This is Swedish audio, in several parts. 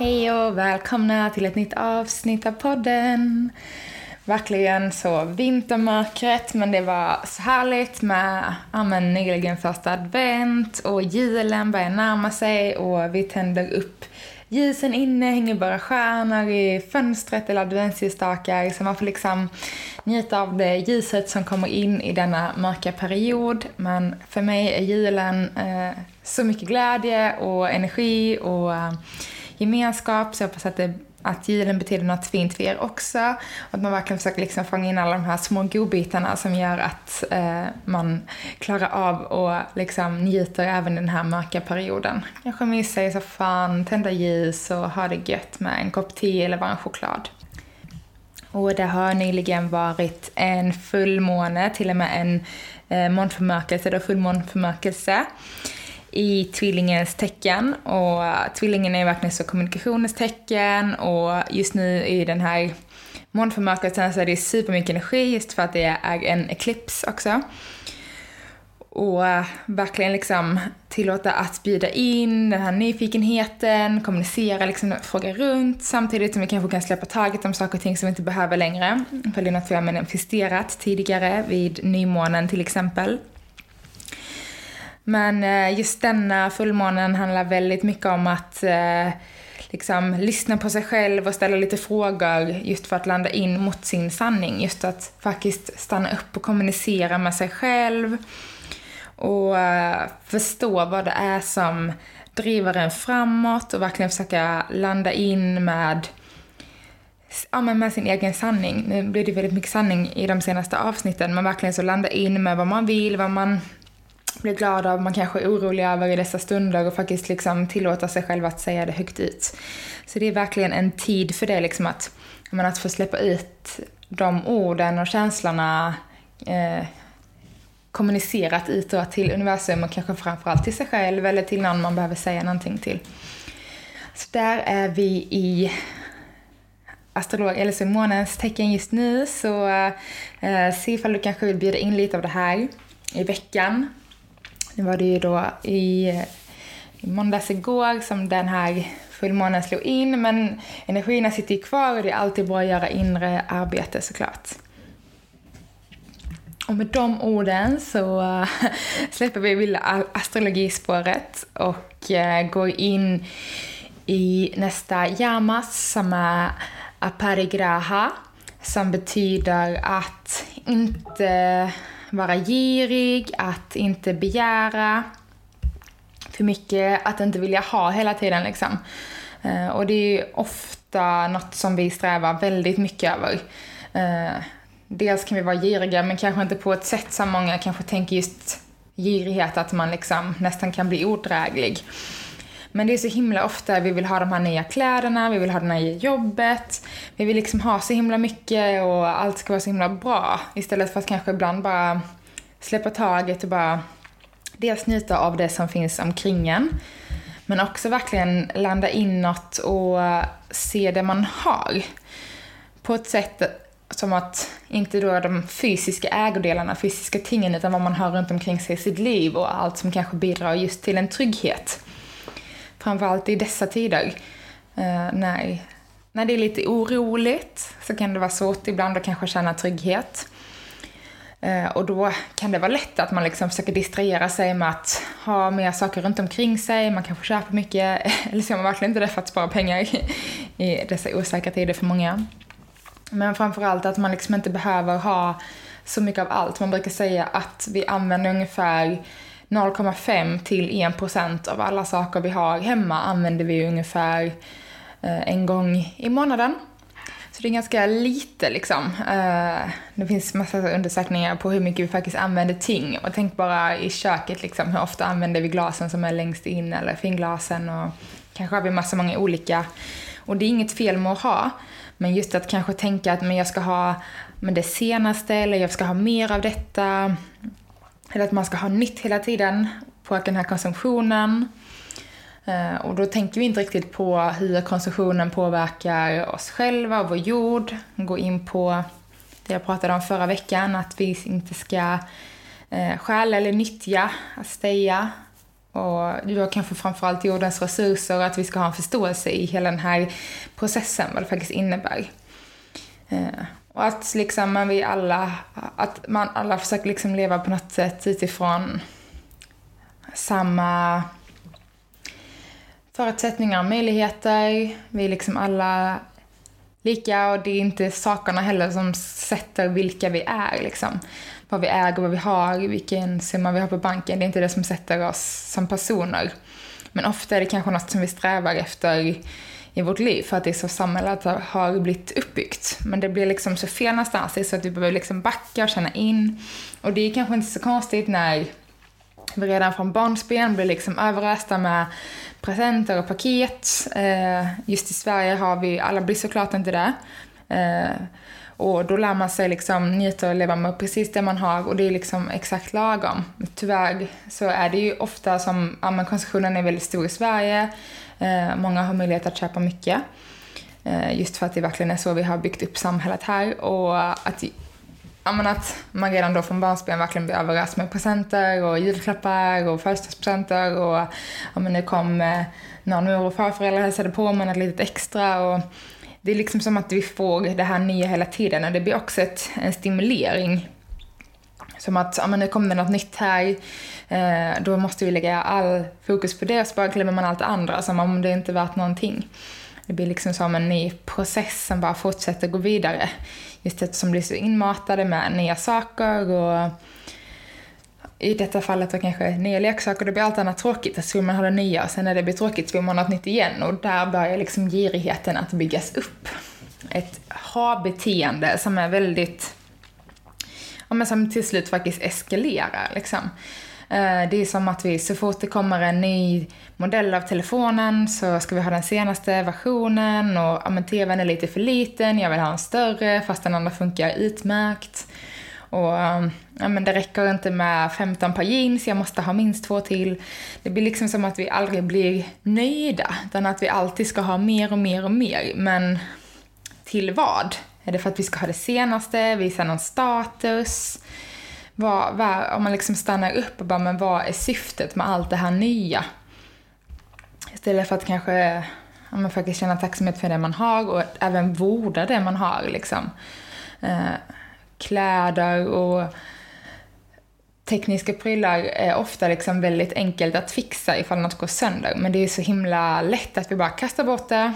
Hej och välkomna till ett nytt avsnitt av podden. Verkligen så vintermörkret, men det var så härligt med ja, men nyligen första advent och julen börjar närma sig och vi tänder upp ljusen inne, hänger bara stjärnor i fönstret eller adventsljusstakar så man får liksom njuta av det ljuset som kommer in i denna mörka period. Men för mig är julen eh, så mycket glädje och energi och eh, gemenskap, så jag hoppas att, det, att julen betyder något fint för er också. Och att man verkligen försöker liksom fånga in alla de här små godbitarna som gör att eh, man klarar av och liksom njuter även den här mörka perioden. Kanske mysa i soffan, tända ljus och ha det gött med en kopp te eller varm en choklad. Och det har nyligen varit en fullmåne, till och med en eh, månförmörkelse, då fullmånförmörkelse i tvillingens tecken. Och tvillingen är verkligen så kommunikationens tecken och just nu i den här månförmörkelsen så är det supermycket energi just för att det är en eklips också. Och eh, verkligen liksom tillåta att bjuda in den här nyfikenheten, kommunicera, liksom fråga runt samtidigt som vi kanske kan släppa taget om saker och ting som vi inte behöver längre. För det är något vi har manifesterat tidigare vid nymånen till exempel. Men eh, just denna fullmånen handlar väldigt mycket om att eh, liksom lyssna på sig själv och ställa lite frågor just för att landa in mot sin sanning. Just att faktiskt stanna upp och kommunicera med sig själv och eh, förstå vad det är som driver en framåt och verkligen försöka landa in med ja, men med sin egen sanning. Nu blir det väldigt mycket sanning i de senaste avsnitten, men verkligen så landa in med vad man vill, vad man blir glad av, man kanske är orolig över i dessa stunder och faktiskt liksom tillåta sig själv att säga det högt ut. Så det är verkligen en tid för det, liksom att, men att få släppa ut de orden och känslorna eh, kommunicerat utåt till universum och kanske framförallt till sig själv eller till någon man behöver säga någonting till. Så där är vi i astrolog, eller så månens tecken just nu så eh, se ifall du kanske vill bjuda in lite av det här i veckan. Nu var det ju då i, i måndags igår som den här fullmånen slog in, men energierna sitter ju kvar och det är alltid bra att göra inre arbete såklart. Och med de orden så eh, släpper vi vilda astrologispåret och eh, går in i nästa yamas som är aparigraha som betyder att inte vara girig, att inte begära för mycket, att inte vilja ha hela tiden liksom. Eh, och det är ju ofta något som vi strävar väldigt mycket över. Eh, dels kan vi vara giriga, men kanske inte på ett sätt som många kanske tänker just girighet, att man liksom nästan kan bli odräglig. Men det är så himla ofta vi vill ha de här nya kläderna, vi vill ha det nya jobbet, vi vill liksom ha så himla mycket och allt ska vara så himla bra. Istället för att kanske ibland bara släppa taget och bara dels njuta av det som finns omkring en. Men också verkligen landa inåt och se det man har. På ett sätt som att, inte då de fysiska ägodelarna, fysiska tingen, utan vad man har runt omkring sig i sitt liv och allt som kanske bidrar just till en trygghet framförallt i dessa tider. Eh, när, när det är lite oroligt så kan det vara svårt ibland att kanske känna trygghet. Eh, och då kan det vara lätt att man liksom försöker distrahera sig med att ha mer saker runt omkring sig, man kanske köper mycket, eller så gör man verkligen inte det för att spara pengar i dessa osäkra tider för många. Men framförallt att man liksom inte behöver ha så mycket av allt. Man brukar säga att vi använder ungefär 0,5 till 1 procent av alla saker vi har hemma använder vi ungefär eh, en gång i månaden. Så det är ganska lite liksom. Eh, det finns massa undersökningar på hur mycket vi faktiskt använder ting. Och tänk bara i köket liksom, hur ofta använder vi glasen som är längst in eller finglasen och kanske har vi massa många olika. Och det är inget fel med att ha. Men just att kanske tänka att men jag ska ha men det senaste eller jag ska ha mer av detta. Eller att man ska ha nytt hela tiden. på den här konsumtionen. Eh, och då tänker vi inte riktigt på hur konsumtionen påverkar oss själva och vår jord. Gå in på det jag pratade om förra veckan, att vi inte ska eh, stjäla eller nyttja, steja. Och då kanske framförallt jordens resurser och att vi ska ha en förståelse i hela den här processen, vad det faktiskt innebär. Eh, och att liksom man vi alla, att man alla försöker liksom leva på något sätt utifrån samma förutsättningar och möjligheter. Vi är liksom alla lika och det är inte sakerna heller som sätter vilka vi är. Liksom. Vad vi äger, vad vi har, vilken summa vi har på banken. Det är inte det som sätter oss som personer. Men ofta är det kanske något som vi strävar efter i vårt liv för att det är så samhället har blivit uppbyggt. Men det blir liksom så fel någonstans så att vi behöver liksom backa och känna in. Och det är kanske inte så konstigt när vi redan från barnsben blir liksom överösta med presenter och paket. Eh, just i Sverige har vi, alla blir såklart inte det. Eh, och då lär man sig liksom njuta och leva med precis det man har och det är liksom exakt lagom. Tyvärr så är det ju ofta som, ja men konsumtionen är väldigt stor i Sverige. Eh, många har möjlighet att köpa mycket. Eh, just för att det verkligen är så vi har byggt upp samhället här och att att man redan då från barnsben verkligen blir överraskad med presenter och julklappar och födelsedagspresenter och ja, men kom eh, någon mor och farföräldrar hälsade på med något litet extra och det är liksom som att vi får det här nya hela tiden och det blir också ett, en stimulering. Som att, ja men nu kommer det något nytt här, eh, då måste vi lägga all fokus på det och så bara glömmer man allt det andra som om det inte är värt någonting. Det blir liksom som en ny process som bara fortsätter gå vidare. Just eftersom vi blir så inmatade med nya saker och i detta fallet då kanske nya leksaker, det blir allt annat tråkigt. Så vill man ha det nya och sen när det blir tråkigt så vill man ha något nytt igen och där börjar liksom girigheten att byggas upp. Ett ha-beteende som är väldigt, ja men som till slut faktiskt eskalerar liksom. Eh, det är som att vi, så fort det kommer en ny modell av telefonen så ska vi ha den senaste versionen och ja, men tvn är lite för liten, jag vill ha en större fast den andra funkar utmärkt. Och ehm, ja, men det räcker inte med 15 par jeans, jag måste ha minst två till. Det blir liksom som att vi aldrig blir nöjda, utan att vi alltid ska ha mer och mer och mer. Men till vad? Är det för att vi ska ha det senaste, visa någon status? Vad, vad, om man liksom stannar upp och bara, men vad är syftet med allt det här nya? Istället för att kanske ja, man faktiskt känna tacksamhet för det man har och även vårda det man har. Liksom. Eh, kläder och tekniska prylar är ofta liksom väldigt enkelt att fixa ifall något går sönder. Men det är så himla lätt att vi bara kastar bort det,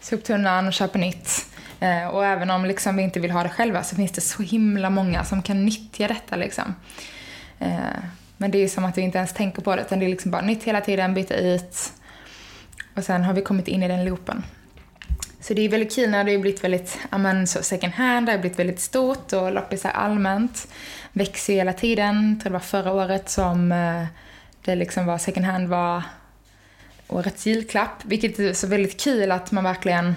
soptunnan och köper nytt. Eh, och även om liksom vi inte vill ha det själva så finns det så himla många som kan nyttja detta. Liksom. Eh, men det är som att vi inte ens tänker på det, utan det är liksom bara nytt hela tiden, byta ut. Och sen har vi kommit in i den loopen. Så det är väldigt kul när det har blivit väldigt, amen, så second hand, det har blivit väldigt stort och loppisar allmänt växer hela tiden. Jag tror det var förra året som eh, det liksom var second hand var årets julklapp, vilket är så väldigt kul att man verkligen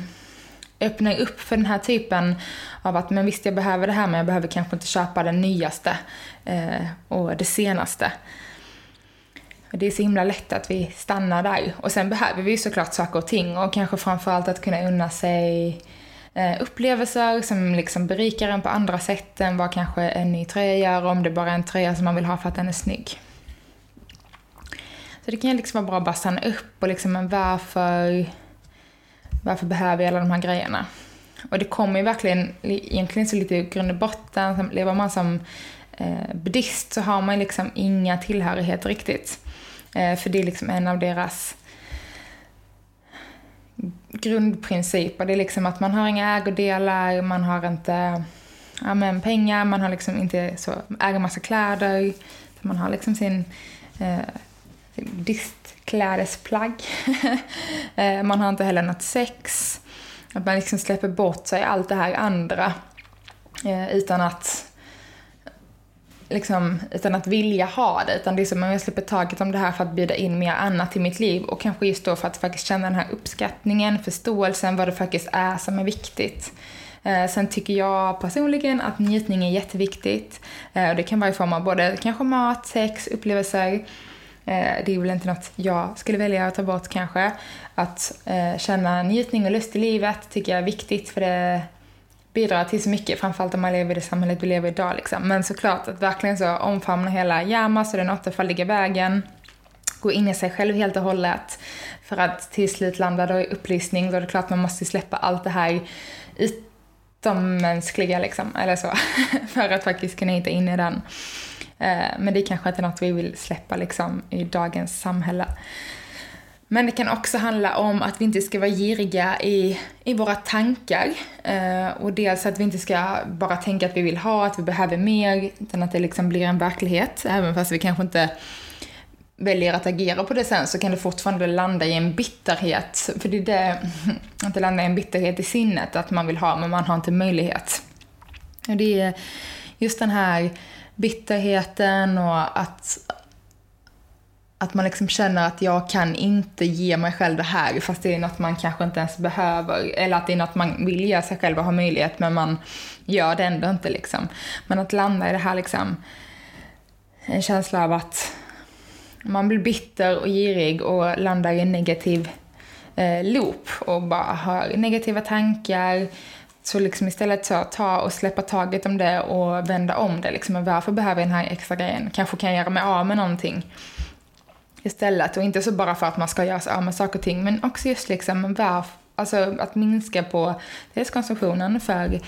öppnar upp för den här typen av att men visst jag behöver det här men jag behöver kanske inte köpa det nyaste eh, och det senaste. Det är så himla lätt att vi stannar där. Och sen behöver vi ju såklart saker och ting och kanske framförallt att kunna unna sig eh, upplevelser som liksom berikar en på andra sätt än vad kanske en ny tröja gör om det bara är en tröja som man vill ha för att den är snygg. Så det kan liksom vara bra att bara stanna upp och liksom, men varför varför behöver jag alla de här grejerna? Och det kommer ju verkligen, egentligen så lite i grund och botten, lever man som eh, buddhist så har man liksom inga tillhörigheter riktigt. Eh, för det är liksom en av deras grundprinciper. Det är liksom att man har inga ägodelar, man har inte ja, men pengar, man har liksom inte så, äger massa kläder. Man har liksom sin eh, distklädesplagg. Eh, man har inte heller något sex. Att man liksom släpper bort sig allt det här andra eh, utan att liksom, utan att vilja ha det. Utan det är som om jag släpper taget om det här för att bjuda in mer annat i mitt liv. Och kanske just då för att faktiskt känna den här uppskattningen, förståelsen, vad det faktiskt är som är viktigt. Eh, sen tycker jag personligen att njutning är jätteviktigt. Eh, och det kan vara i form av både kanske mat, sex, upplevelser. Eh, det är väl inte något jag skulle välja att ta bort kanske. Att eh, känna njutning och lust i livet tycker jag är viktigt för det bidrar till så mycket, framförallt om man lever i det samhället vi lever i idag. Liksom. Men såklart att verkligen så omfamna hela Yamas och den åttafaldiga vägen. Gå in i sig själv helt och hållet. För att till slut landa då i upplysning, då är det klart man måste släppa allt det här utommänskliga liksom, eller så. för att faktiskt kunna hitta in i den. Eh, men det är kanske inte något vi vill släppa liksom i dagens samhälle. Men det kan också handla om att vi inte ska vara giriga i, i våra tankar. Eh, och dels att vi inte ska bara tänka att vi vill ha, att vi behöver mer, utan att det liksom blir en verklighet. Även fast vi kanske inte väljer att agera på det sen så kan det fortfarande landa i en bitterhet. För det är det, att det landar i en bitterhet i sinnet, att man vill ha men man har inte möjlighet. Och det är just den här bitterheten och att, att man liksom känner att jag kan inte ge mig själv det här fast det är något man kanske inte ens behöver. Eller att det är något man vill göra sig själv och har möjlighet men man gör det ändå inte liksom. Men att landa i det här liksom, en känsla av att man blir bitter och girig och landar i en negativ eh, loop och bara har negativa tankar. Så liksom istället så ta och släppa taget om det och vända om det. Liksom, varför behöver jag den här extra grejen? Kanske kan jag göra mig av med någonting istället. Och inte så bara för att man ska göra sig av med saker och ting, men också just liksom varför, alltså att minska på dels konsumtionen för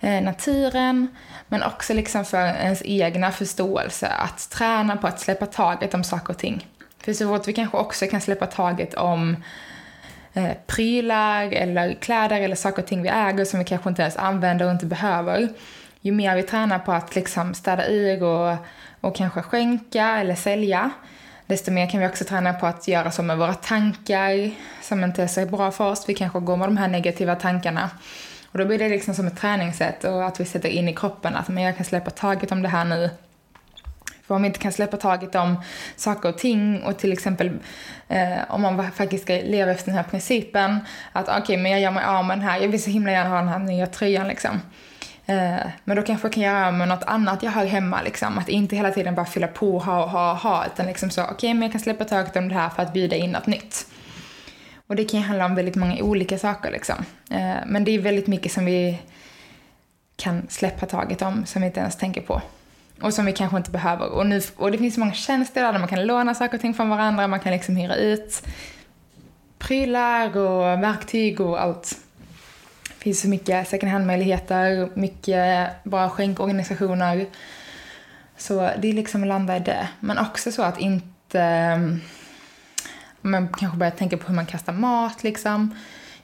eh, naturen, men också liksom för ens egna förståelse. Att träna på att släppa taget om saker och ting. För så fort vi kanske också kan släppa taget om eh, prylar eller kläder eller saker och ting vi äger som vi kanske inte ens använder och inte behöver. Ju mer vi tränar på att liksom städa ur och, och kanske skänka eller sälja, desto mer kan vi också träna på att göra så med våra tankar som inte är så bra för oss. Vi kanske går med de här negativa tankarna. Och då blir det liksom som ett träningssätt och att vi sätter in i kroppen att men jag kan släppa taget om det här nu. För om vi inte kan släppa taget om saker och ting och till exempel eh, om man faktiskt ska leva efter den här principen att okej, okay, men jag gör mig av med den här, jag vill så himla gärna ha den här nya tröjan liksom. Eh, men då kanske jag kan göra med något annat jag har hemma. Liksom. Att inte hela tiden bara fylla på, ha, och ha, och ha. Utan liksom så, okej, okay, men jag kan släppa taget om det här för att bjuda in något nytt. Och det kan ju handla om väldigt många olika saker liksom. Eh, men det är väldigt mycket som vi kan släppa taget om, som vi inte ens tänker på. Och som vi kanske inte behöver. Och, nu, och det finns många tjänster där man kan låna saker och ting från varandra, man kan liksom hyra ut prylar och verktyg och allt Det finns så mycket second hand-möjligheter, mycket bra skänkorganisationer. Så det är liksom att landa i det. Men också så att inte... Mm, man kanske börjar tänka på hur man kastar mat liksom.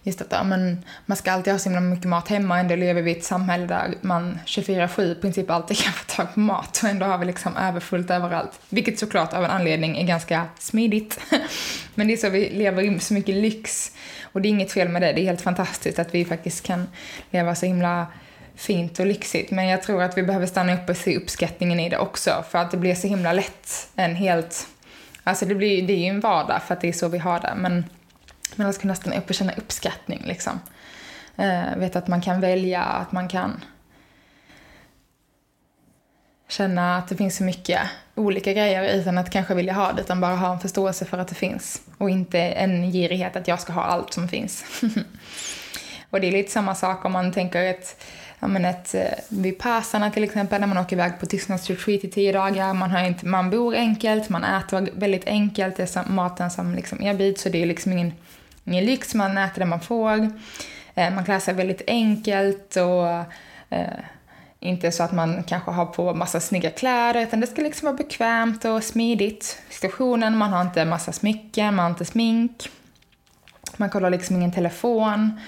Just att ja, men man ska alltid ha så himla mycket mat hemma. Ändå lever vi i ett samhälle där man 24-7 i princip alltid kan få tag på mat. Och ändå har vi liksom överfullt överallt. Vilket såklart av en anledning är ganska smidigt. men det är så vi lever i så mycket lyx och det är inget fel med det, det är helt fantastiskt att vi faktiskt kan leva så himla fint och lyxigt. Men jag tror att vi behöver stanna upp och se uppskattningen i det också. För att det blir så himla lätt en helt... Alltså det, blir, det är ju en vardag för att det är så vi har det. Men men alltså, ska kunna stanna upp och känna uppskattning liksom. Eh, vet att man kan välja, att man kan känna att det finns så mycket olika grejer utan att kanske vilja ha det, utan bara ha en förståelse för att det finns. Och inte en girighet att jag ska ha allt som finns. och det är lite samma sak om man tänker ett, ja men ett eh, Vipassana till exempel, när man åker iväg på tystnadsretreat i tio dagar. Man, har inte, man bor enkelt, man äter väldigt enkelt, det är maten som liksom erbjuds, så det är liksom ingen, ingen lyx, man äter det man får. Eh, man klär sig väldigt enkelt och eh, inte så att man kanske har på massa snygga kläder, utan det ska liksom vara bekvämt och smidigt. Situationen, man har inte massa smycken, man har inte smink. Man kollar liksom ingen telefon.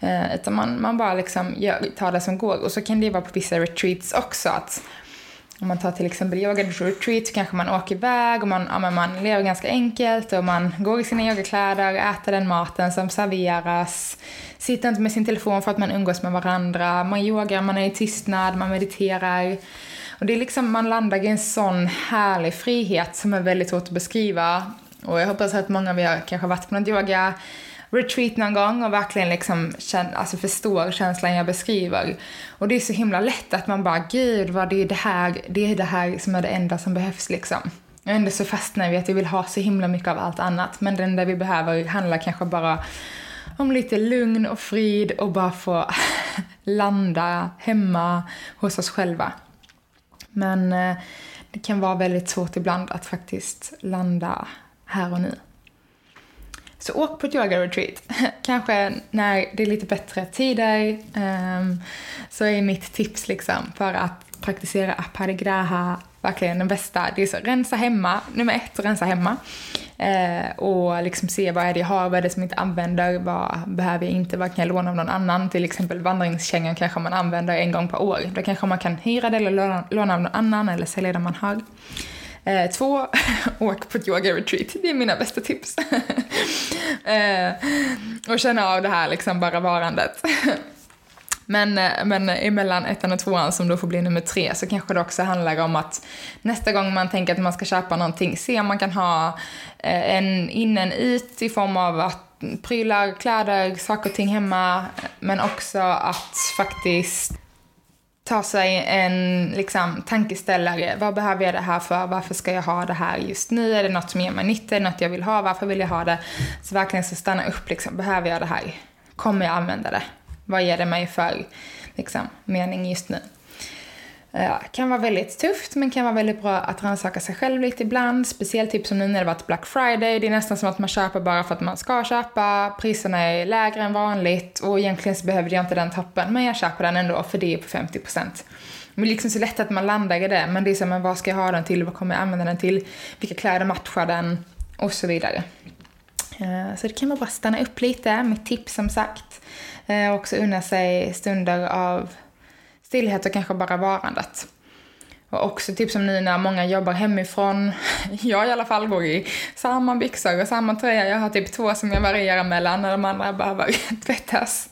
Eh, utan man, man bara liksom gör, tar det som går. Och så kan det vara på vissa retreats också att om man tar till exempel yoga retreat så kanske man åker iväg och man, ja, men man lever ganska enkelt och man går i sina yogakläder, äter den maten som serveras, sitter inte med sin telefon för att man umgås med varandra, man yogar, man är i tystnad, man mediterar. Och det är liksom, man landar i en sån härlig frihet som är väldigt svårt att beskriva. Och jag hoppas att många av er kanske har varit på något yoga retreat någon gång och verkligen liksom känn, alltså förstår känslan jag beskriver. Och det är så himla lätt att man bara, gud vad det är det här, det är det här som är det enda som behövs liksom. Och ändå så fastnar vi att vi vill ha så himla mycket av allt annat, men det enda vi behöver handlar kanske bara om lite lugn och frid och bara få landa hemma hos oss själva. Men eh, det kan vara väldigt svårt ibland att faktiskt landa här och nu. Så åk på ett yoga-retreat. Kanske när det är lite bättre tider. Um, så är mitt tips liksom för att praktisera aparigraha verkligen den bästa. Det är så, rensa hemma. Nummer ett, rensa hemma. Eh, och liksom se vad är det jag har, vad är det som jag inte använder, vad behöver jag inte, vad kan jag låna av någon annan? Till exempel vandringskängor kanske man använder en gång per år. Då kanske man kan hyra det eller låna, låna av någon annan eller sälja det man har. Eh, två, åk på ett yoga-retreat. Det är mina bästa tips. eh, och känna av det här liksom bara varandet. Men, eh, men emellan ettan och tvåan som då får bli nummer tre så kanske det också handlar om att nästa gång man tänker att man ska köpa någonting, se om man kan ha eh, en in en ut i form av att prylar, kläder, saker och ting hemma, men också att faktiskt ta sig en liksom, tankeställare. Vad behöver jag det här för? Varför ska jag ha det här just nu? Är det något som ger mig nytta? Är det något jag vill ha? Varför vill jag ha det? Så verkligen så stanna upp. Liksom. Behöver jag det här? Kommer jag använda det? Vad ger det mig för liksom, mening just nu? Eh, ja, kan vara väldigt tufft men kan vara väldigt bra att rannsaka sig själv lite ibland. Speciellt typ som nu när det varit Black Friday. Det är nästan som att man köper bara för att man ska köpa. Priserna är lägre än vanligt och egentligen så behövde jag inte den toppen men jag köper den ändå för det är på 50%. Det är liksom så lätt att man landar i det men det är så men vad ska jag ha den till? Vad kommer jag använda den till? Vilka kläder matchar den? Och så vidare. Eh, så det kan vara bra att stanna upp lite. Mitt tips som sagt. Eh, också unna sig stunder av stillhet och kanske bara varandet. Och också typ som nu när många jobbar hemifrån. Jag i alla fall går i samma byxor och samma tröja. Jag har typ två som jag varierar mellan när de andra behöver tvättas.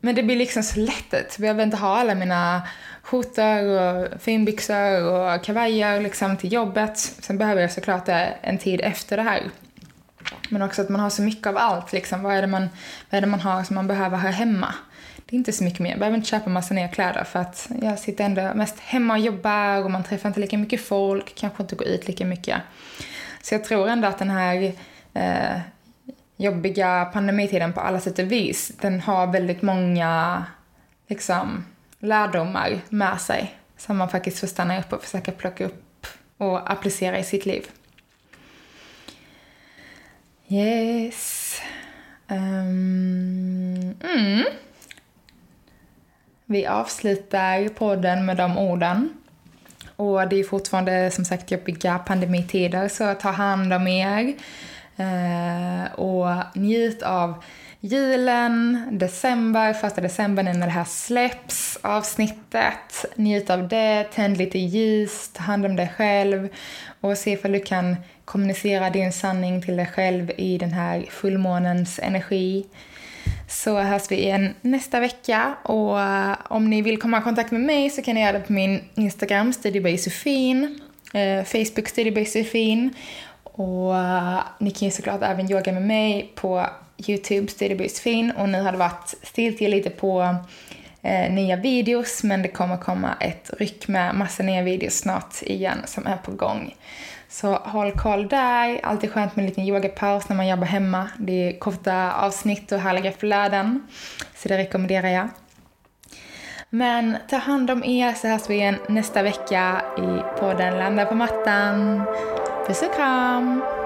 Men det blir liksom så lätt. Jag behöver inte ha alla mina skjortor och finbyxor och kavajer liksom till jobbet. Sen behöver jag såklart det en tid efter det här. Men också att man har så mycket av allt. Liksom. Vad, är det man, vad är det man har som man behöver ha hemma? Det är inte så mycket mer. Jag behöver inte köpa massa nya kläder för att jag sitter ändå mest hemma och jobbar och man träffar inte lika mycket folk, kanske inte går ut lika mycket. Så jag tror ändå att den här eh, jobbiga pandemitiden på alla sätt och vis, den har väldigt många liksom, lärdomar med sig som man faktiskt får stanna upp och försöka plocka upp och applicera i sitt liv. Yes. Um, mm. Vi avslutar podden med de orden. Och det är fortfarande som sagt jobbiga pandemitider, så ta hand om er. Eh, och njut av julen, december, första december när det här släpps, avsnittet. Njut av det, tänd lite ljus, ta hand om dig själv och se ifall du kan kommunicera din sanning till dig själv i den här fullmånens energi. Så hörs vi igen nästa vecka. Och eh, om ni vill komma i kontakt med mig så kan ni göra det på min Instagram, Studiebysofin, eh, Facebook Studiebysofin och eh, ni kan ju såklart även yoga med mig på Youtube, Studiebysofin och nu har det varit stiltje lite på eh, nya videos men det kommer komma ett ryck med massa nya videos snart igen som är på gång. Så håll koll där. Alltid skönt med en liten yogapaus när man jobbar hemma. Det är korta avsnitt och härliga flöden. Så det rekommenderar jag. Men ta hand om er så hörs vi igen nästa vecka i podden Landa på mattan. Puss och kram!